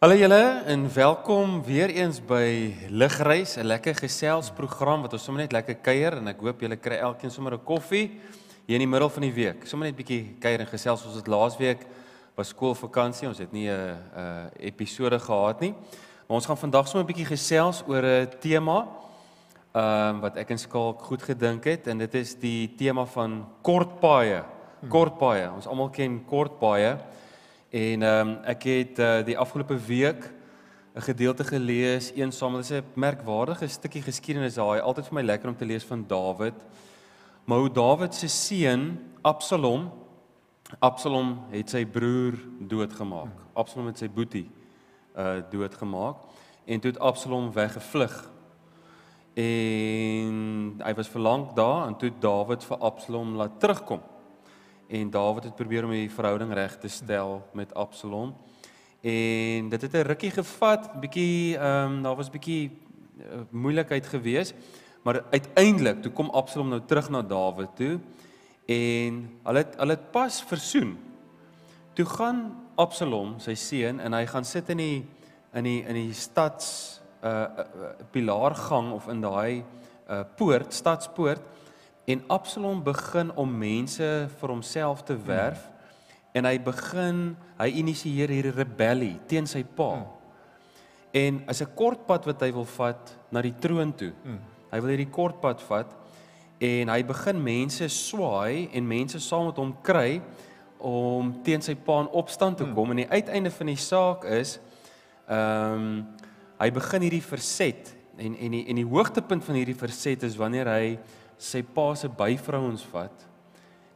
Hallo julle en welkom weer eens by Ligreis, 'n lekker geselsprogram wat ons sommer net lekker kuier en ek hoop julle kry elkeen sommer 'n koffie hier in die middel van die week. Sommer net bietjie kuier en gesels. Ons het laasweek was skoolvakansie. Ons het nie 'n 'n episode gehad nie. Maar ons gaan vandag sommer 'n bietjie gesels oor 'n tema ehm um, wat ek en Skalk goed gedink het en dit is die tema van kortpaaie. Kortpaaie. Ons almal ken kortpaaie. En ehm um, ek het uh, die afgelope week 'n gedeelte gelees, een saam, dit is 'n merkwaardige stukkie geskiedenis daar. Altyd vir my lekker om te lees van Dawid. Maar hoe Dawid se seun Absalom Absalom het sy broer doodgemaak. Absalom het sy boetie uh doodgemaak en toe het Absalom weggevlug. En hy was verlang daar en toe Dawid vir Absalom laat terugkom en Dawid het probeer om die verhouding reg te stel met Absalom. En dit het 'n rukkie gevat, bietjie ehm um, daar was bietjie uh, moeilikheid geweest, maar uiteindelik toe kom Absalom nou terug na Dawid toe en hulle het hulle het pas versoen. Toe gaan Absalom, sy seun, en hy gaan sit in die in die in die stads uh, uh pilaargang of in daai uh poort, stadspoort En Absalom begin om mense vir homself te werf hmm. en hy begin, hy initieer hierdie rebellie teen sy pa. Hmm. En as 'n kort pad wat hy wil vat na die troon toe. Hmm. Hy wil hierdie kort pad vat en hy begin mense swaai en mense saam met hom kry om teen sy pa in opstand te kom hmm. en die uiteinde van die saak is ehm um, hy begin hierdie verset en en die en die hoogtepunt van hierdie verset is wanneer hy sy pa se byvrouens vat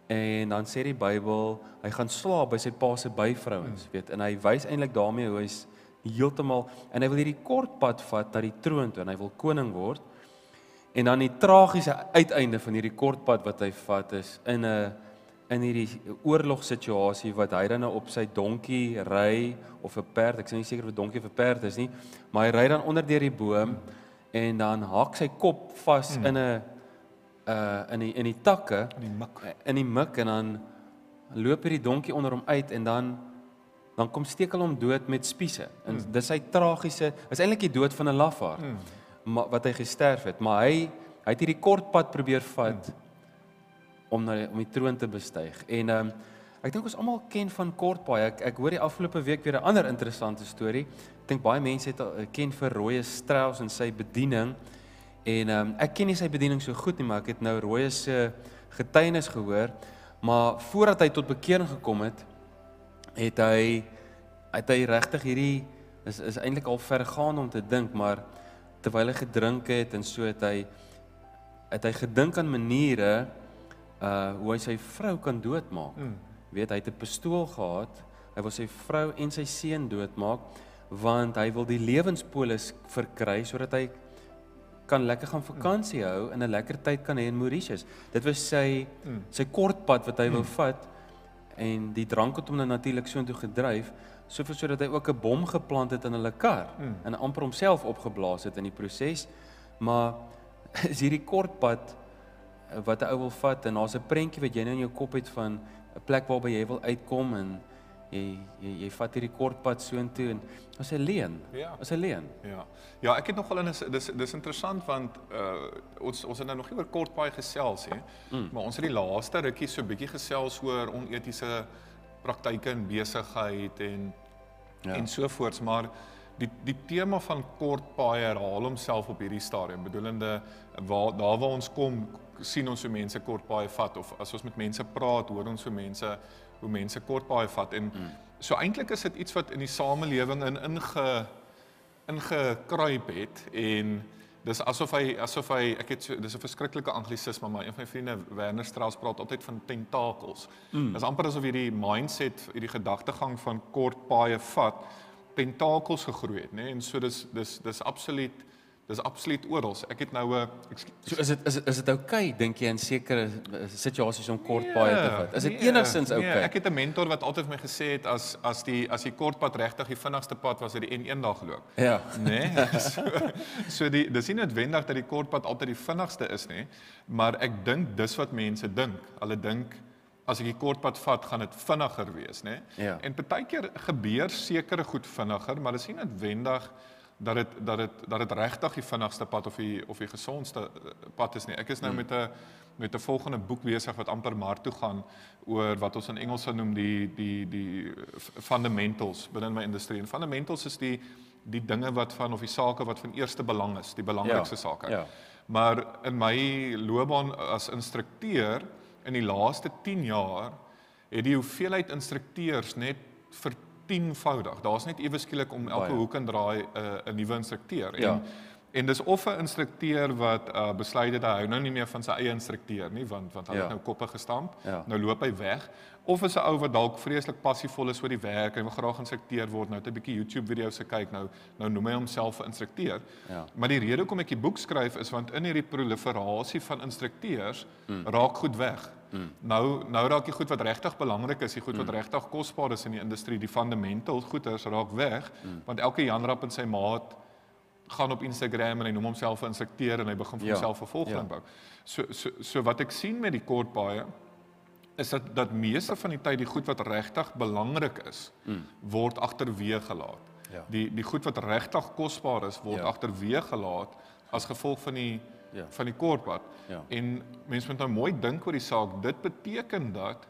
en dan sê die Bybel hy gaan slaap by sy pa se byvrouens, weet, en hy wys eintlik daarmee hoe hy's heeltemal en hy wil hierdie kort pad vat na die troon toe en hy wil koning word. En dan die tragiese uiteinde van hierdie kort pad wat hy vat is in 'n in hierdie oorlogsituasie wat hy dan nou op sy donkie ry of 'n perd, ek is nie seker of 'n donkie of 'n perd is nie, maar hy ry dan onder deur die boom en dan hak sy kop vas mm. in 'n uh in die in die takke in die mik in die mik en dan loop hierdie donkie onder hom uit en dan dan kom steek hulle hom dood met spiese. En hmm. dis hy tragiese, is eintlik die dood van 'n lafaard. Hmm. Maar wat hy gesterf het, maar hy hy het hierdie kort pad probeer vat hmm. om na om die troon te bestyg. En ehm um, ek dink ons almal ken van Kortpaai. Ek ek hoor die afgelope week weer 'n ander interessante storie. Ek dink baie mense het al, ken vir Rooi Strauss en sy bediening. En ehm um, ek ken nie sy bediening so goed nie, maar ek het nou Rooi se getuienis gehoor. Maar voordat hy tot bekering gekom het, het hy het hy regtig hierdie is is eintlik al vergaan om te dink, maar terwyl hy gedrink het en so het hy het hy gedink aan maniere uh hoe hy sy vrou kan doodmaak. Mm. Weet hy het 'n pistool gehad. Hy wil sy vrou en sy seun doodmaak want hy wil die lewenspolis verkry sodat hy kan lekker gaan vakansie hou en 'n lekker tyd kan hê in Mauritius. Dit was sy mm. sy kort pad wat hy mm. wou vat en die drank het hom nou natuurlik so intoe gedryf soveel sodat hy ook 'n bom geplant het in hulle kar mm. en amper homself opgeblaas het in die proses. Maar is hierdie kort pad eh, wat 'n ou wil vat en daar's 'n prentjie wat jy nou in jou kop het van 'n plek waarby jy wil uitkom en jy jy, jy vat hierdie kort pad soontoe en as 'n leen. Ja. As 'n leen. Ja. Ja, ek het nogal in dis dis interessant want uh ons ons het nou nog nie oor kort paai gesels hè. Mm. Maar ons het die laaste rukkie so bietjie gesels oor onetiese praktyke in besigheid en ja. en so voorts, maar die die tema van kort paai herhaal homself op hierdie stadium. Bedoelende waar daar waar ons kom sien ons hoe mense kort paai vat of as ons met mense praat, hoor ons hoe mense hoe mense kort paai vat en mm. so eintlik is dit iets wat in die samelewing in inge ingekruip het en dis asof hy asof hy ek het so dis 'n verskriklike anglisisme maar een van my vriende Werner Strauss praat altyd van tentakels. Mm. Dis amper asof hierdie mindset, hierdie gedagtegang van kort paaie vat tentakels gegroei het, nê? Nee? En so dis dis dis absoluut Dis absoluut oral. Ek het nou 'n So is dit is is dit oukei okay, dink jy in sekere eh, situasies om kort paai te nee, vat? Is dit nee, enigstens oukei? Okay? Nee, ek het 'n mentor wat altyd vir my gesê het as as die as die kort pad regtig die vinnigste pad was, het die N1 dag geloop. Ja. Nê? Nee, so, so die dis nie noodwendig dat die kort pad altyd die vinnigste is nie, maar ek dink dis wat mense dink. Hulle dink as ek die kortpad vat, gaan dit vinniger wees, né? Ja. En partykeer gebeur sekere goed vinniger, maar dit is nie noodwendig dat dit dat dit dat dit regtig die vinnigste pad of die of die gesondste eh, pad is nie. Ek is nou hmm. met 'n met 'n volgende boek besig wat amper maar toe gaan oor wat ons in Engels sou noem die die die fundamentals binne my industrie. En fundamentals is die die dinge wat van of die sake wat van eerste belang is, die belangrikste ja, sake. Ja. Maar in my loopbaan as instrukteur in die laaste 10 jaar het die hoeveelheid instrukteurs net vertienvoudig. Daar's net ewe skielik om elke Baie. hoek en draai 'n uh, nuwe instrukteur. En ja. En dis of 'n instrukteur wat uh, besluit het hy hou nou nie meer van sy eie instrukteur nie want want hy ja. het nou koppe gestamp. Ja. Nou loop hy weg. Of is 'n ou wat dalk vreeslik passievol is oor die werk en wil graag instrukteur word, nou 'n bietjie YouTube video's se kyk nou, nou noem hy homself 'n instrukteur. Ja. Maar die rede hoekom ek die boek skryf is want in hierdie proliferasie van instrukteurs mm. raak goed weg. Mm. Nou nou raak die goed wat regtig belangrik is, die goed wat mm. regtig kosbaar is in die industrie, die fundamental goeders raak weg mm. want elke Jan Rapp en sy maat gaan op Instagram en hy noem homself 'n instrukteur en hy begin vir ja. homself 'n volgeling ja. bou. So so so wat ek sien met die kort baie is dat dat meeste van die tyd die goed wat regtig belangrik is mm. word agterweë gelaat. Ja. Die die goed wat regtig kosbaar is word ja. agterweë gelaat as gevolg van die ja. van die kortpad. Ja. En mense moet nou mooi dink oor die saak. Dit beteken dat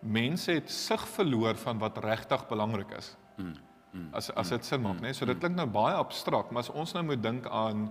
mense het sig verloor van wat regtig belangrik is. Mm. Mm. As as dit sin maak, mm. né? So dit klink nou baie abstrakt, maar as ons nou moet dink aan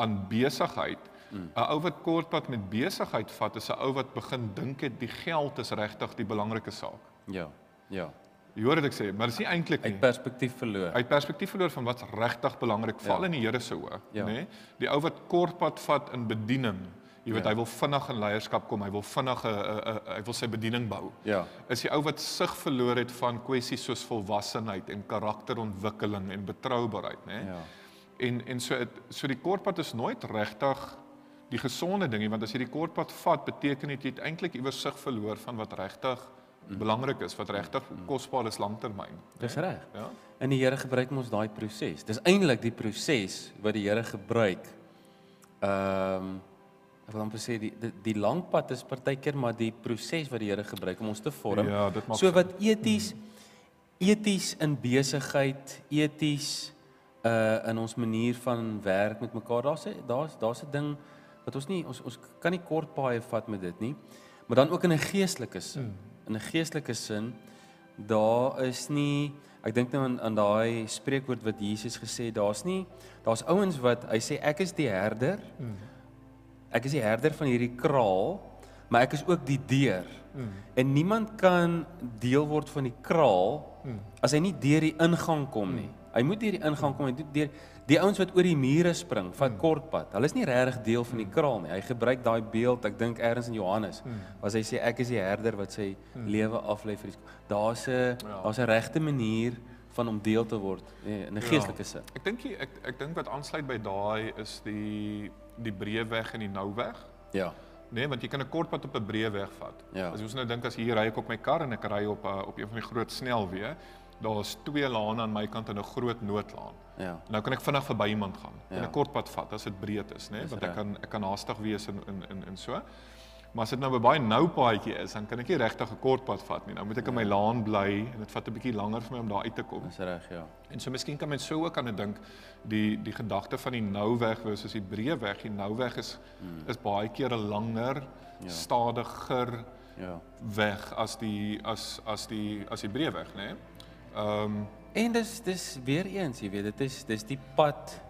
aan besigheid, 'n mm. ou wat kortpad met besigheid vat, is 'n ou wat begin dink het die geld is regtig die belangrike saak. Ja. Ja. Jy hoor wat ek sê, maar dis nie eintlik nie. Uit perspektief verloor. Uit perspektief verloor van wat's regtig belangrik val ja. in die Here se oë, ja. nê? Die ou wat kortpad vat in bediening, Jy weet ja. hy wil vinnig in leierskap kom, hy wil vinnig 'n hy wil sy bediening bou. Ja. Is die ou wat sig verloor het van kwessies soos volwassenheid en karakterontwikkeling en betroubaarheid, né? Ja. En en so het, so die kortpad is nooit regtig die gesonde ding nie, want as jy die kortpad vat, beteken dit jy het eintlik iewers sig verloor van wat regtig mm. belangrik is, wat regtig mm. kosbaar is lanktermyn. Dis reg. Ja. En die Here gebruik ons daai proses. Dis eintlik die proses wat die Here gebruik. Ehm um, ek wil amper sê die die, die lang pad is partykeer maar die proses wat die Here gebruik om ons te vorm. Ja, dit maak so wat eties eties in besigheid, eties uh in ons manier van werk met mekaar. Daar's daar's daar's 'n ding wat ons nie ons ons kan nie kort paaie vat met dit nie. Maar dan ook in 'n geestelike sin. Hmm. In 'n geestelike sin daar is nie ek dink nou aan aan daai spreekwoord wat Jesus gesê het, daar's nie daar's ouens wat hy sê ek is die herder. Hmm ek is die herder van hierdie kraal, maar ek is ook die deur. Mm. En niemand kan deel word van die kraal mm. as hy nie deur die ingang kom nie. Mm. Hy moet deur die ingang kom en deur die ouens wat oor die mure spring, vat mm. kortpad. Hulle is nie regtig deel van die mm. kraal nie. Hy gebruik daai beeld, ek dink eers in Johannes, mm. waar hy sê ek is die herder wat sy mm. lewe aflê vir die Daar's 'n ja. daar's 'n regte manier van om deel te word nee, in 'n ja. geestelike sin. Ek dink ek ek dink wat aansluit by daai is die die breë weg en die nou weg. Ja. Nee, want jy kan 'n kort pad op 'n breë weg vat. Ja. As ons nou dink as hier ry ek op my kar en ek ry op uh, op een van die groot snelweë, daar's twee lane aan my kant en 'n groot noodlaan. Ja. Nou kan ek vinnig verby iemand gaan. Ja. En 'n kort pad vat as dit breed is, nê, nee? want ek kan ek kan haastig wees in in in so. Maar as dit nou 'n baie nou paadjie is, dan kan ek nie regtig 'n kort pad vat nie. Nou moet ek in my ja. laan bly en dit vat 'n bietjie langer vir my om daar uit te kom. Dis reg, ja. En so miskien kan mens so ook aan dit dink die die gedagte van die nou weg versus die breë weg. Die nou weg is hmm. is baie keer 'n langer, ja. stadiger ja. weg as die as as die as die breë weg, né? Nee? Ehm um, en dis dis weer eens, jy weet, dit is dis die pad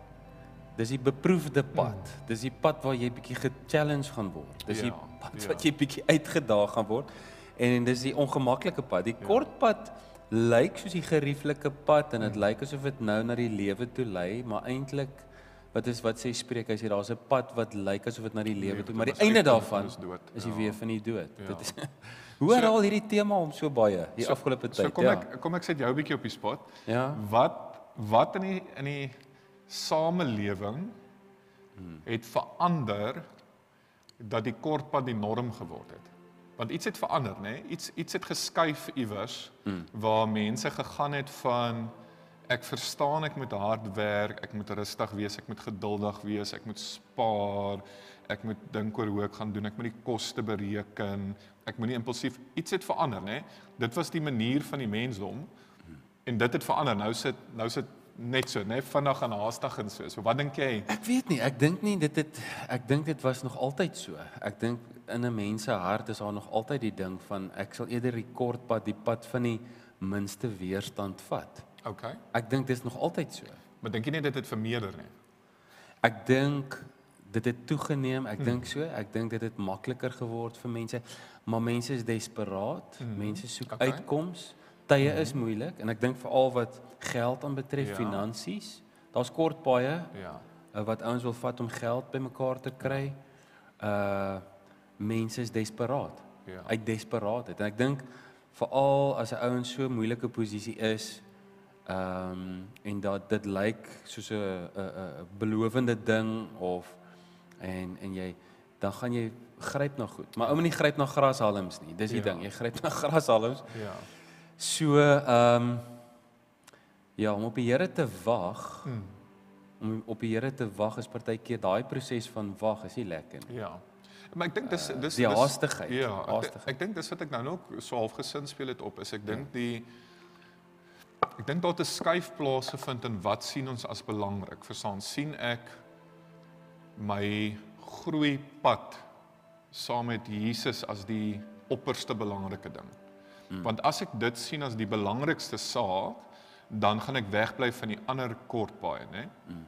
Dis die beproefde pad. Mm. Dis die pad waar jy bietjie ge-challenge gaan word. Dis ja, die pad ja. wat jy bietjie uitgedaag gaan word. En dis die ongemaklike pad. Die ja. kort pad lyk soos die gerieflike pad en dit mm. lyk asof dit nou na die lewe toe lei, maar eintlik wat is wat sê spreek hy sê daar's 'n pad wat lyk asof dit na die lewe toe, maar die einde daarvan is dood. Is die ja. weer van die dood. Ja. Dit is Hoe herhaal so, hierdie tema om so baie hier so, afgelope tyd? So kom ja. ek kom ek sit jou 'n bietjie op die spot. Ja. Wat wat in die in die samelewing het verander dat die kortpad die norm geword het. Want iets het verander, nê? Nee? Iets iets het geskuif iewers hmm. waar mense gegaan het van ek verstaan ek moet hard werk, ek moet rustig wees, ek moet geduldig wees, ek moet spaar, ek moet dink oor hoe ek gaan doen, ek moet die koste bereken, ek moenie impulsief iets het verander, nê? Dit was die manier van die mensdom en dit het verander. Nou sit nou sit net so, net vinnig en haastig en so. So wat dink jy? Ek weet nie, ek dink nie dit het ek dink dit was nog altyd so. Ek dink in 'n mens se hart is daar nog altyd die ding van ek sal eerder die kort pad, die pad van die minste weerstand vat. Okay. Ek dink dit is nog altyd so. Maar dink jy nie dit het vermeerder nie? Ek dink dit het toegeneem. Ek hmm. dink so. Ek dink dit het makliker geword vir mense, maar mense is desperaat. Hmm. Mense soek okay. uitkomste. Tye is moeilik en ek dink veral wat geld aanbetref, ja. finansies. Daar's kort paaie. Ja. Uh, wat ouens wil vat om geld bymekaar te kry. Uh mense is desperaat. Ja. Uit desperaatheid. En ek dink veral as 'n ou in so 'n moeilike posisie is, ehm um, en dat dit lyk soos 'n 'n belowende ding of en en jy dan gaan jy gryp na goed. Maar ou moenie gryp na grashalms nie. Dis die ja. ding. Jy gryp na grashalms. Ja. So ehm um, ja, om op die Here te wag. Hmm. Om op die Here te wag is partykeer daai proses van wag is nie lekker nie. Ja. Maar ek dink dis uh, dis die haastigheid. Ja, haastigheid. Ek, ek dink dis wat ek nou nog so half gesin speel het op is ek dink ja. die ek dink daar 'n skuif plaas gevind in wat sien ons as belangrik. Verstaan sien ek my groei pad saam met Jesus as die opperste belangrike ding. Hmm. Want as ek dit sien as die belangrikste saak, dan gaan ek wegbly van die ander kort paaie, né? Hmm.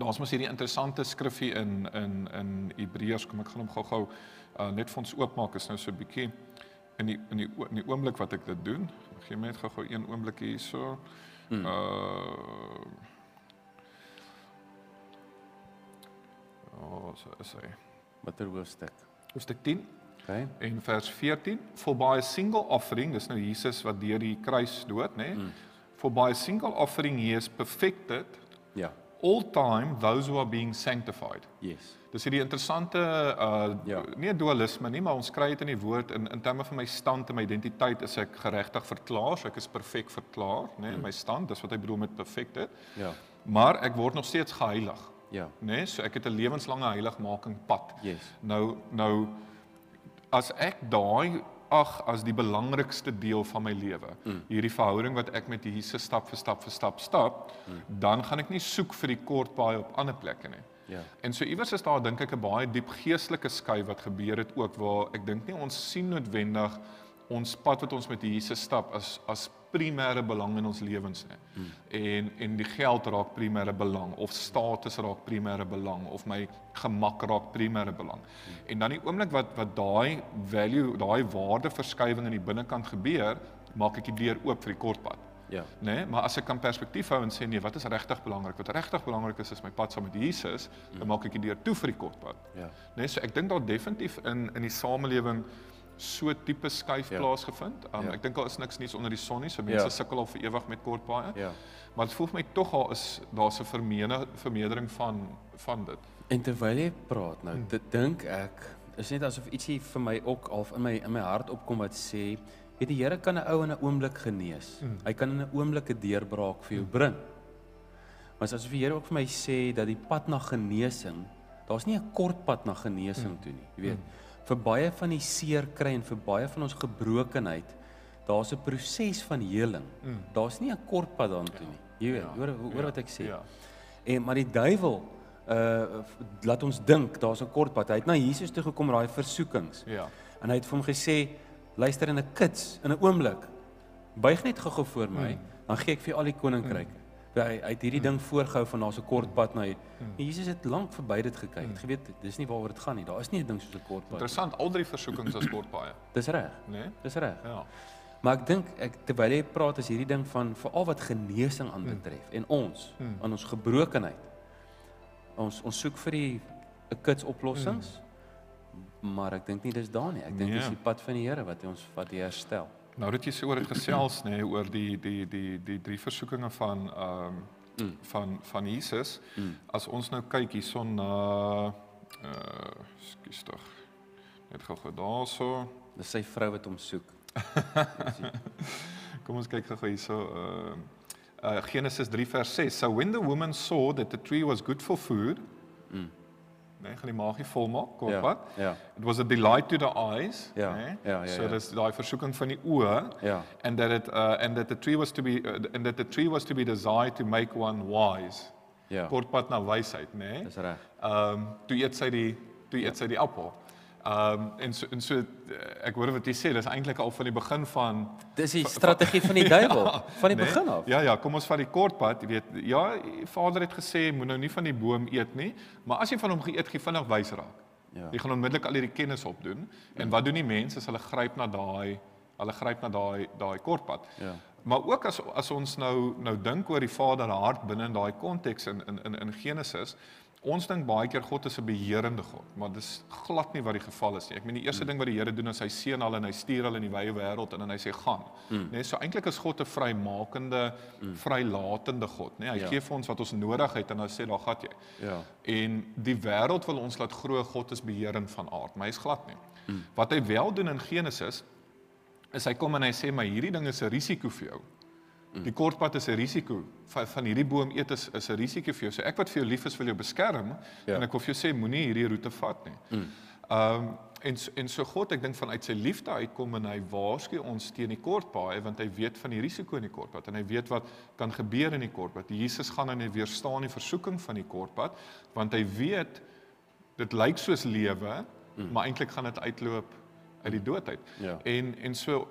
Daar's mos hierdie interessante skrifgie in in in Hebreërs, kom ek gaan hom gou-gou uh, net vir ons oopmaak is nou so 'n bietjie in die in die in die oomblik wat ek dit doen. Gee net gou-gou een oomblik hierso. Hmm. Uh Oh, so is hy. Watter hoofstuk? Hoofstuk 10. Okay. En vers 14, for by a single offering, dis nou Jesus wat deur die kruis dood, nê? Nee? Hmm. For by a single offering he is perfected. Ja. Yeah all time those who are being sanctified. Yes. Dis hierdie interessante uh ja. nie dualisme nie, maar ons kry dit in die woord in in terme van my stand en my identiteit is ek geregtig verklaar, so ek is perfek verklaar, nê, nee, mm. my stand, dis wat hy bedoel met perfekte. Ja. Maar ek word nog steeds geheilig. Ja. Nê, nee, so ek het 'n lewenslange heiligmaking pad. Yes. Nou nou as ek daai ag as die belangrikste deel van my lewe. Mm. Hierdie verhouding wat ek met Jesus stap vir stap vir stap stap, mm. dan gaan ek nie soek vir die kort paai op ander plekke nie. Ja. En so iewers is daar dink ek 'n baie diep geestelike skuif wat gebeur het ook waar ek dink nie ons sien noodwendig ons pad wat ons met Jesus stap as as primêre belang in ons lewens nie. Hmm. En en die geld raak primêre belang of status raak primêre belang of my gemak raak primêre belang. Hmm. En dan die oomblik wat wat daai value, daai waardeverskywing in die binnekant gebeur, maak ek die deur oop vir die kortpad. Ja. Né? Nee, maar as ek kan perspektief hou en sê nee, wat is regtig belangrik? Wat regtig belangrik is is my pad saam met Jesus, hmm. dan maak ek die deur toe vir die kortpad. Ja. Né? Nee, so ek dink daar definitief in in die samelewing so tipe skuif ja. plaasgevind. Um, ja. Ek dink daar is niks nuuts onder die son nie. So mense ja. sukkel al vir ewig met kort paaie. Ja. Maar dit voel vir my tog al is daar's 'n vermeene vermeerdering van van dit. En terwyl jy praat nou, hmm. dit dink ek is net asof ietsie vir my ook al in my in my hart opkom wat sê, weet die Here kan 'n ou in 'n oomblik genees. Hmm. Hy kan in 'n oomblik 'n deurbraak vir jou hmm. bring. Maar asof die Here ook vir my sê dat die pad na genesing, daar's nie 'n kort pad na genesing hmm. toe nie, jy weet. Hmm vir baie van die seer kry en vir baie van ons gebrokenheid, daar's 'n proses van heling. Mm. Daar's nie 'n kort pad daartoe nie. Jy weet, ja. hoor hoor ja. wat ek sê. Ja. En maar die duiwel uh laat ons dink daar's 'n kort pad. Hy het na Jesus toe gekom raai versoekings. Ja. En hy het vir hom gesê, luister in 'n kits, in 'n oomblik. Buig net gou-gou voor my, mm. dan gee ek vir al die koninkryke. Mm hy uit hierdie ding voorgehou van daar's 'n kort pad na hmm. Jesus het lank verby dit gekyk. Hmm. Jy weet, dis nie waaroor dit gaan nie. Daar is nie 'n ding soos 'n kort pad. Interessant, al drie versoekings is kort paaie. Dis reg. Né? Nee? Dis reg. Ja. Maar ek dink ek terwyl jy praat is hierdie ding van veral wat genesing aanbetref hmm. en ons hmm. aan ons gebrokenheid. Ons ons soek vir die 'n kits oplossings. Hmm. Maar ek dink nie dis daar nie. Ek dink dis nee. die pad van die Here wat ons wat die herstel. Nou dat jy sê oor dit gesels nê nee, oor die die die die drie versoekings van ehm um, mm. van van Jesus. Mm. As ons nou kyk hierson na uh skus tog. Net gou-gou daarso. Dis sy vrou wat hom soek. Kom ons kyk gou-gou hierso uh uh Genesis 3 vers 6. So when the woman saw that the tree was good for food, mm. Né? Gaan die magie volmaak, kortpad. Ja, ja. It was a delight to the eyes, Ja, né? ja, ja, So ja. dis daai versoeking van die oë. Ja. And that it uh, and that the tree was to be uh, and that the tree was to be desired to make one wise. Ja. Kortpad na wysheid, né? Nee? Dis reg. Ehm um, toe eet sy die toe eet sy die appel. Ehm um, en so en so eh, ek hoor wat jy sê, dis eintlik al van die begin van Dis die strategie van die duiwel van die nee? begin af. Ja ja, kom ons vat die kort pad, jy weet. Ja, Vader het gesê moet nou nie van die boom eet nie, maar as jy van hom geëet, gee vinnig wys raak. Ja. Jy gaan onmiddellik al hierdie kennis opdoen. En wat doen die mense as hulle gryp na daai hulle gryp na daai daai kort pad. Ja. Maar ook as as ons nou nou dink oor die Vader hart binne in daai konteks in in in in Genesis, ons dink baie keer God is 'n beheerende God, maar dis glad nie wat die geval is nie. Ek meen die eerste ding wat die Here doen is hy seën hulle en hy stuur hulle in die wye wêreld en dan hy sê gaan. Mm. Nee, so eintlik is God 'n vrymakende, mm. vrylatende God, nee. Hy Ja. gee vir ons wat ons nodig het en dan sê daar gaan jy. Ja. En die wêreld wil ons laat glo God is beheerend van aard, maar hy's glad nie. Mm. Wat hy wel doen in Genesis is hy kom en hy sê maar hierdie ding is 'n risiko vir jou. Die kortpad is 'n risiko. Van, van hierdie boom eet is is 'n risiko vir jou. So ek wat vir jou lief is wil jou beskerm Ja. en ek wil vir jou sê moenie hierdie roete vat nie. Ehm um, en en so God, ek dink vanuit sy liefde uitkom en hy waarsku ons teen die kortpaai want hy weet van die risiko in die kortpad en hy weet wat kan gebeur in die kortpad. Jesus gaan en hy weerstaan die versoeking van die kortpad want hy weet dit lyk soos lewe, mm. maar eintlik gaan dit uitloop uit die dood uit. Ja. En en so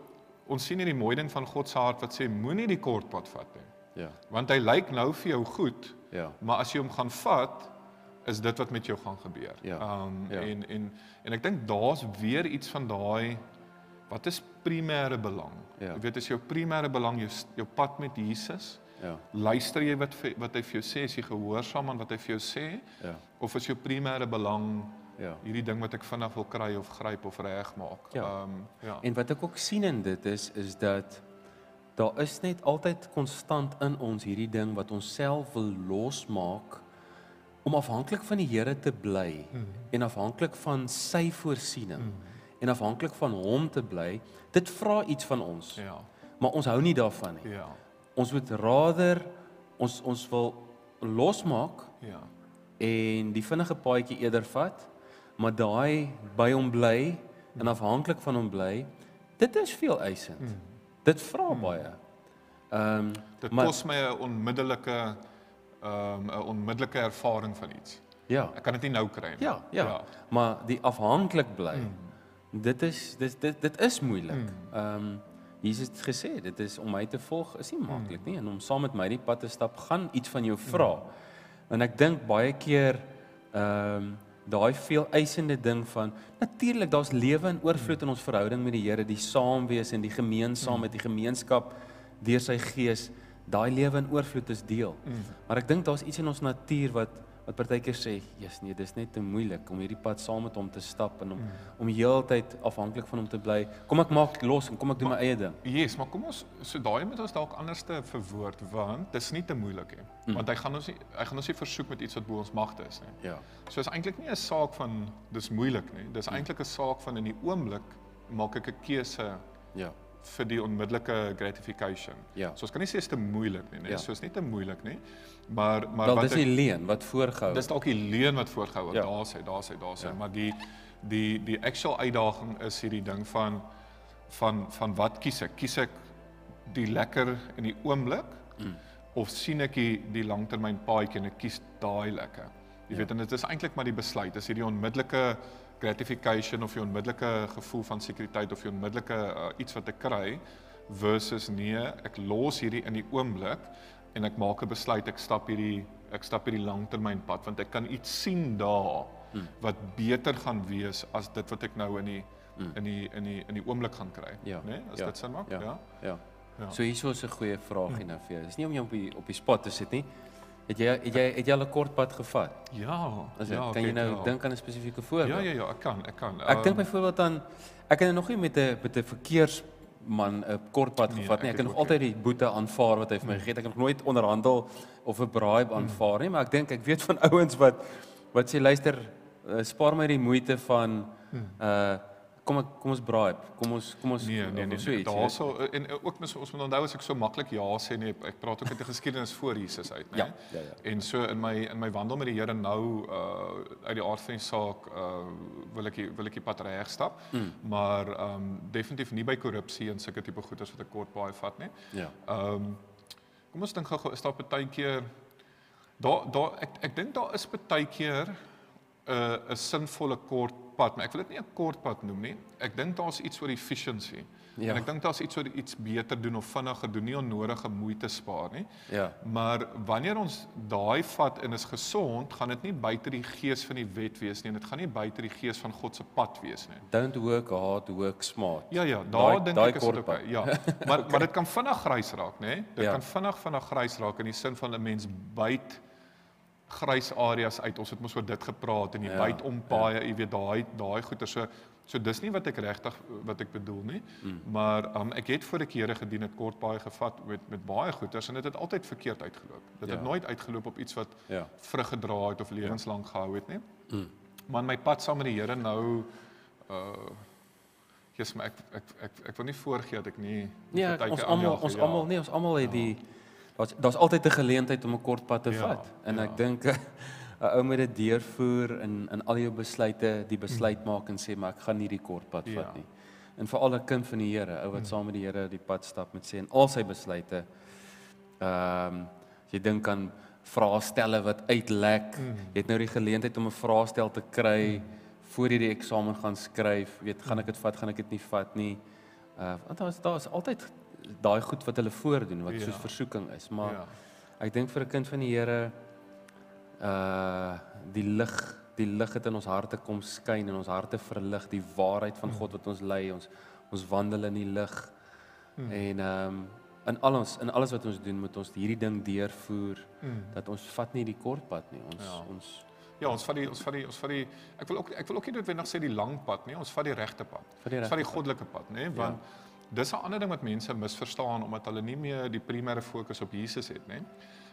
ons sien hierdie mooi ding van God se hart wat sê moenie die kortpad vat nie. Ja. Want hy lyk nou vir jou goed, Ja. maar as jy hom gaan vat, is dit wat met jou gaan gebeur. Ja. Um Ja. en en en ek dink daar's weer iets van daai wat is primêre belang? Ja. Jy weet as jou primêre belang jou jou pad met Jesus, Ja. luister jy wat wat hy vir jou sê, is jy gehoorsaam aan wat hy vir jou sê Ja. of is jou primêre belang Ja. hierdie ding wat ek vinnig wil kry of gryp of regmaak? Ja. Um ja. En wat ek ook sien in dit is is dat daar is net altyd konstant in ons hierdie ding wat ons self wil losmaak om afhanklik van die Here te bly Mhm. en afhanklik van sy voorsiening en afhanklik van hom te bly. Dit vra iets van ons. Ja. Maar ons hou nie daarvan nie. Ja. Ons moet rader ons ons wil losmaak Ja. en die vinnige paadjie eerder vat, maar daai by hom bly en afhanklik van hom bly, dit is veel eisend. Mm. Dit vra mm. baie. Ehm um, Dit maar kos my 'n onmiddellike ehm 'n onmiddellike ervaring van iets. ja, Ek kan dit nie nou kry nie. ja, ja, ja. Maar die afhanklik bly. Mm. Dit is dit dit dit is moeilik. Ehm um, Jesus het gesê dit is om my te volg is nie maklik nie en om saam met my die pad te stap gaan iets van jou vra. En ek dink baie keer ehm um, daai veel eisende ding van natuurlik daar's lewe in oorvloed in ons verhouding met die Here, die saam wees en die gemeenskap met die gemeenskap deur sy gees, daai lewe in oorvloed is deel. Maar ek dink daar's iets in ons natuur wat wat partykeer sê, "Jesus, nee, dis net te moeilik om hierdie pad saam met hom te stap en om om heeltyd afhanklik van hom te bly. Kom ek maak los en kom ek doen my eie ding." Yes, maar kom ons so daai moet ons dalk anders te verwoord want dis nie te moeilik nie. Mm. Want hy gaan ons nie hy gaan ons nie versoek met iets wat bo ons magte is nie. Ja. So is eintlik nie 'n saak van dis moeilik nie. Dis eintlik 'n saak van in die oomblik maak ek 'n keuse Ja. Vir die onmiddellike gratification. Ja. So ons kan nie sê dit is te moeilik nie, nee. Ja. So is nie te moeilik nie. Maar maar Wel wat dis die leen wat voorgehou. Dis dalk die leuen wat voorgehou word. Ja. Daar sê, daar sê, daar sê, Ja. maar die die die actual uitdaging is hierdie ding van van van wat kies ek? Kies ek die lekker in die oomblik mm. of sien ek die die langtermyn paadjie en ek kies daai lekker? Jy ja. weet en dit is eintlik maar die besluit. Is hierdie onmiddellike gratification of die onmiddellike gevoel van sekuriteit of die onmiddellike uh, iets wat ek kry versus nee, ek los hierdie in die oomblik en ek maak 'n besluit ek stap hierdie ek stap hierdie langtermynpad want ek kan iets sien daar hmm. wat beter gaan wees as dit wat ek nou in die hmm. in die in die in die oomblik gaan kry, Ja, né? Nee, as ja, dit sin maak, ja. ja. Ja. Ja. So hierso is 'n goeie vraagie nou vir jou. Dis nie om jou op die op die spot te sit nie. Het jy het jy het jy al 'n kort pad gevat? Ja. As ja, kan jy ek- nou ja. dink aan 'n spesifieke voorbeeld? Ja, ja, ja, ek kan, ek kan. Ek dink Ehm, byvoorbeeld aan ek het nog nie met 'n met 'n verkeersman 'n kort pad Nee, gevat nie. ek Ek het nog ook altyd die boete aanvaar wat hy vir my gegee het. Ek het nog nooit onderhandel of 'n bribe aanvaar nie, maar ek dink ek weet van ouens wat wat sê luister, uh, spaar my die moeite van uh kom ek kom ons bribe. Kom ons kom ons Nee, nee, nee. so nee iets. Daarso en eh, ook mis, ons moet onthou as ek so maklik ja sê nee, ek praat ook uit die geskiedenis voor Jesus uit, né? Ja, ja, ja. En so in my in my wandel met die Here nou uh uit die aard van die saak uh wil ek wil ek die pad reg stap. Mm. Maar ehm um, definitief nie by korrupsie en sulke tipe goeders wat ek kort baie vat nie. Ja. Ehm um, kom ons dink gou-gou is daar baie keer daar daar ek ek dink daar is baie keer 'n uh, 'n sinvolle kort pad, maar ek wil dit nie 'n kort pad noem nie. Ek dink daar's iets oor efficiency. Ja. En ek dink daar's iets oor iets beter doen of vinniger doen, nie onnodige moeite spaar nie. Ja. Maar wanneer ons daai vat en is gesond, gaan dit nie buite die gees van die wet wees nie en dit gaan nie buite die gees van God se pad wees nie. Don't work hard, work smart. Ja ja, daar dink ek is dit okay. Ja. Maar maar dit kan vinnig grys raak, né? Dit Ja. kan vinnig vinnig grys raak in die sin van 'n mens byt grys areas uit. Ons het mos oor dit gepraat en jy Ja, ja, byt om paaie, jy weet daai daai goeie so so dis nie wat ek regtig wat ek bedoel nie. Mm. Maar um, ek het voor ek Here gedien het kort paaie gevat met met baie goeders en dit het, het altyd verkeerd uitgeloop. Dit Ja. het nooit uitgeloop op iets wat Ja. vrug gedra het of lewenslank gehou het nie. Mm. Maar my pad saam met die Here nou uh Jesus, maar ek ek ek ek wil nie voorgee dat ek nie Ja, partykeer ons almal ons ja. almal nee, ons almal het die daar's daar's altyd 'n geleentheid om 'n kort pad te Ja, vat. En ja. ek dink 'n ou moet dit deurvoer in in al jou besluite, die besluit maak en sê maar ek gaan nie die kort pad. Ja. vat nie. En veral 'n kind van die Here, ou wat saam met die Here die pad stap met sê en al sy besluite ehm um, jy dink aan vraestelle wat uitlek, Hmm. jy het nou die geleentheid om 'n vraestel te kry voor jy die eksamen gaan skryf, weet gaan ek dit vat, gaan ek dit nie vat nie. Uh want daar's daar's altyd daai goed wat hulle voordoen wat Ja. soos versoeking is, maar Ja. ek dink vir 'n kind van die Here uh die lig, die lig het in ons harte kom skyn en ons harte verlig die waarheid van God wat ons lei, ons ons wandel in die lig. Hmm. En ehm um, in al ons in alles wat ons doen moet ons hierdie ding deurvoer Hmm. dat ons vat nie die kort pad nie. Ons Ja. ons Ja, ons vat die ons vat die ons vat die ek wil ook ek wil ook nie noodwendig sê die lang pad nie, ons vat die regte pad. Vat die Ons vat die goddelike pad, nê? Want dis 'n ander ding wat mense misverstaan omdat hulle nie meer die primêre fokus op Jesus het, nê?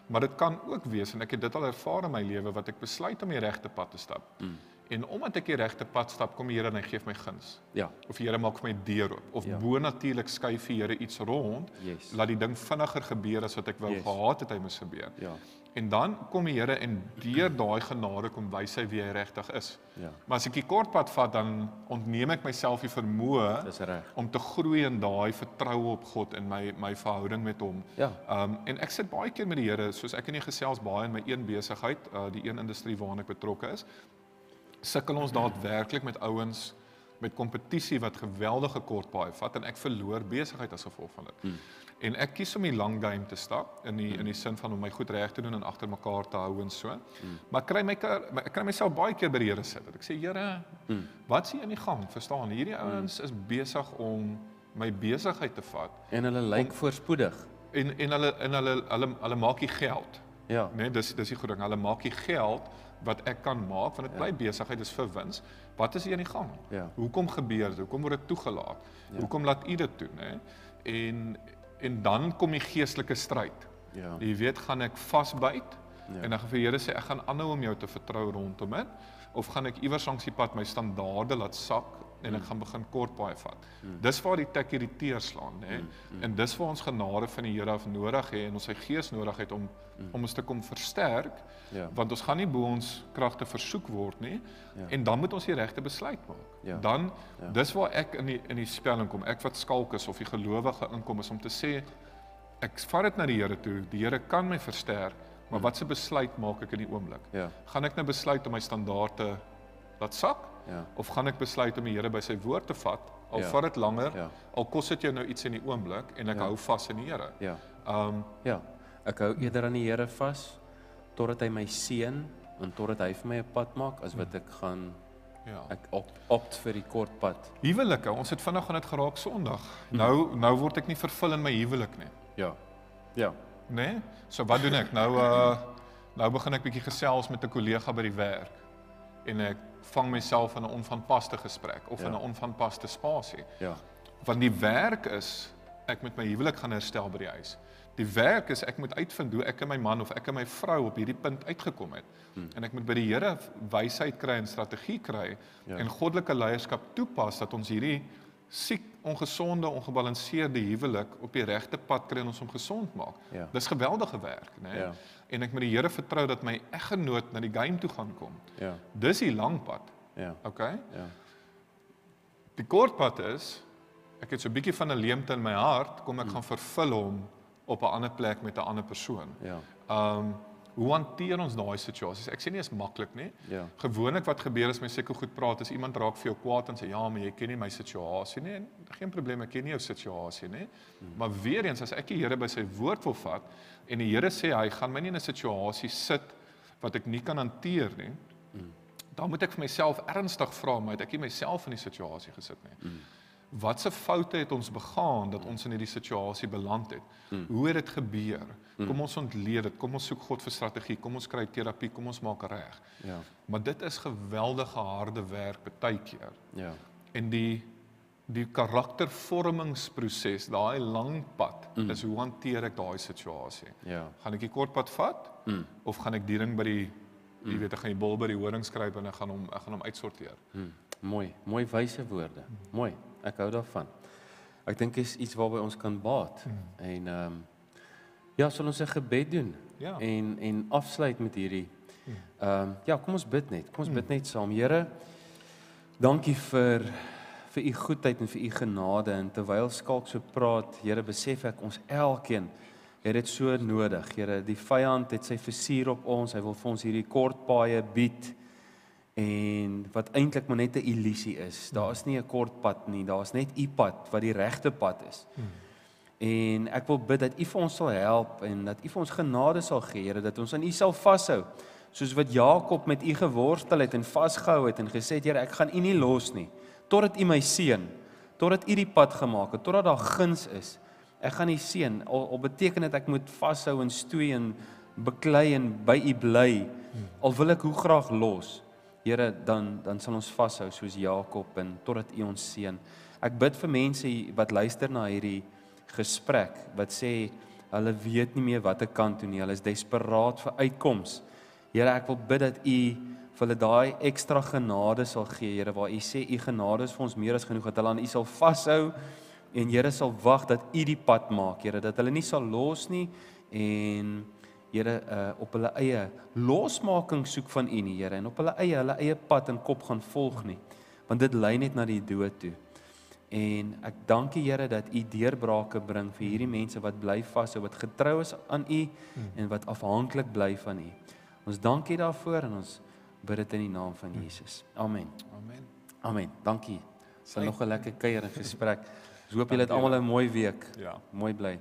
Maar dit kan ook wees en ek het dit al ervaar in my lewe wat ek besluit om die regte pad te stap. Mm. En omdat ek die regte pad stap, kom die Here en hy gee my guns. ja, Of die Here maak vir my deur oop of ja. bo natuurlik skuif die Here iets rond, yes. laat die ding vinniger gebeur as wat ek wou Yes. gehad het hy moes gebeur. Ja, En dan kom die Here en deur daai genade kom wys hy wie hy regtig is. ja. Maar as ek die kort pad vat, dan ontneem ek myself die vermoë om te groei in daai vertroue op God en my my verhouding met hom. Ja. Um en ek sit baie keer met die Here, soos ek en jy gesels baie in my een besigheid, uh die een industrie waarna ek betrokke is. Sukkel ons daadwerklik met ouens met kompetisie wat geweldige kort paai vat en ek verloor besigheid as gevolg van dit. Hmm. En ek kies om die lang game te stap in die in die sin van om my goed reg te doen en agter mekaar te hou en so. Hmm. Maar kry my keer- my- ek kry myself baie keer by die Here sit. Ek sê Here, hmm. wat sien in die gang? Verstaan, hierdie ouens is besig om my besigheid te vat En hulle lyk voorspoedig. en en hulle en hulle hulle hulle maak die geld. Ja. Nee, dis dis die goeie ding. Hulle maak die geld wat ek kan maak want dit bly besigheid is vir wins. Wat is hier aan die gang? Ja. Hoekom gebeur dit? Hoekom word dit toegelaat? Ja. Hoekom laat u dit toe, nê? En en dan kom die geestelike stryd. Ja. Jy weet, gaan ek vasbyt? Ja. En dan gaan vir die Here sê ek gaan aanhou om jou te vertrou rondom dit of gaan ek iewers langs die pad my standaarde laat sak en ek gaan begin kort paai vat. Mm. Dis waar die tik hierdie teer slaan, nê? Mm. Mm. En dis waar ons genade van die Here af nodig het en ons sy gees nodig het om mm. om ons te kom versterk Ja. want ons gaan nie bo ons kragte versoek word nie Ja. en dan moet ons die regte besluit maak. Ja. Dan Ja. dis waar ek in die in die spel inkom. Ek wat skalk is of die gelowige inkom is om te sê ek vat dit na die Here toe. Die Here kan my versterk, maar wat se besluit maak ek in die oomblik? Ja. Gaan ek nou besluit om my standaarde laat sak Ja. of gaan ek besluit om die Here by sy woord te vat? Al Ja. vat dit langer, Ja. al kos dit jou nou iets in die oomblik en ek Ja. hou vas in die Here. Ja. Um Ja. Ek hou eerder aan die Here vas totdat hy my seën en totdat hy vir my 'n pad maak as wat ek gaan ja. ek opt, opt vir die kort pad. Huwelike, ons het vinnig aan dit geraak Sondag. Nou nou word ek nie vervul in my huwelik nie. Ja. Ja. Né? Nee? So wat doen ek? Nou uh nou begin ek bietjie gesels met 'n kollega by die werk en ek vang myself in 'n onvanpaste gesprek of Ja. in 'n onvanpaste spasie. Ja. Want die werk is ek met my huwelik gaan herstel by die huis. Die werk is ek moet uitvind hoe ek en my man of ek en my vrou op hierdie punt uitgekom het. Hmm. En ek moet by die Here wysheid kry en strategie kry ja. en goddelike leierskap toepas dat ons hierdie siek, ongesonde, ongebalanseerde huwelik op die regte pad kry en ons hom gesond maak. Ja. Dis geweldige werk, né? Nee? Ja. En ek moet die Here vertrou dat my eggenoot na die game toe gaan kom. Ja. Dis die lang pad. Ja. OK? Ja. Die kort pad is ek het so 'n bietjie van 'n leemte in my hart, kom ek hmm. gaan vervul hom op 'n ander plek met 'n ander persoon. Ja. Um hoe hanteer ons daai situasies? Ek sê nie is maklik nie. Ja. Gewoonlik wat gebeur as my seker goed praat, is iemand raak vir jou kwaad en sê ja, maar jy ken nie my situasie nie. En geen probleem, ek ken nie jou situasie nie. Hmm. Maar weer eens as ek die Here by sy woord wil vat en die Here sê hy gaan my nie in 'n situasie sit wat ek nie kan hanteer nie. Hmm. Dan moet ek vir myself ernstig vra, maar het ek nie myself in die situasie gesit nie. Hmm watse foute het ons begaan dat ons in hierdie situasie beland het? Hmm. Hoe het dit gebeur? Hmm. Kom ons ontleed dit. Kom ons soek God vir strategie. Kom ons kry terapie. Kom ons maak reg. Ja. Maar dit is geweldige harde werk baie keer. Ja. En die die karaktervormingsproses, daai lang pad, mm. is hoe hanteer ek daai situasie? Ja. Gaan ek die kort pad vat mm. of gaan ek die ding by die mm. jy weet ek gaan die bol by die horing skryp en ek gaan hom ek gaan hom uitsorteer? Mm. Mooi, mooi wyse woorde. Mm. Mooi. Ek hou daarvan. Ek dink is iets waarby ons kan baat. Hmm. En ehm um, ja, sal ons 'n gebed doen. Ja. En en afsluit met hierdie hmm. ehm um, ja, kom ons bid net. Kom ons bid hmm. net saam. Here, dankie vir vir u goedheid en vir u genade en terwyl skalk so praat, Here, besef ek ons elkeen het dit so nodig. Here, die vyand het sy vuur op ons. Hy wil vir ons hierdie kort paaie bied en wat eintlik maar net 'n illusie is. Daar is nie 'n kort pad nie, daar's net u pad wat die regte pad is. Hmm. En ek wil bid dat u vir ons sal help en dat u vir ons genade sal gee, Here, dat ons aan u sal vashou, soos wat Jakob met u geworstel het en vasgehou het en gesê het, Here, ek gaan u nie los nie totdat u my seën, totdat u die pad gemaak het, totdat daar guns is. Ek gaan u seën. Al, al beteken dit ek moet vashou en stoei en beklei en by u bly, hmm. al wil ek hoe graag los. Here, dan dan sal ons vashou soos Jakob en totdat U ons seën. Ek bid vir mense wat luister na hierdie gesprek wat sê hulle weet nie meer watter kant toe nie. Hulle is desperaat vir uitkoms. Here, ek wil bid dat U vir hulle daai ekstra genade sal gee, Here, waar U sê U genade is vir ons meer as genoeg dat hulle aan U sal vashou en Here sal wag dat U die pad maak, Here, dat hulle nie sal los nie en Here uh op hulle eie losmaking soek van U nie, Here, en op hulle eie hulle eie pad en kop gaan volg nie. Want dit lei net na die dood toe. En ek dank U Here dat U deurbrake bring vir hierdie mense wat bly vashou, wat getrou is aan U hmm. en wat afhanklik bly van U. Ons dank U daarvoor en ons bid dit in die naam van Jesus. Amen. Amen. Amen. Dankie. Sal nog 'n lekker kuier en gesprek. Ons hoop julle het almal 'n mooi week. Ja. Mooi bly.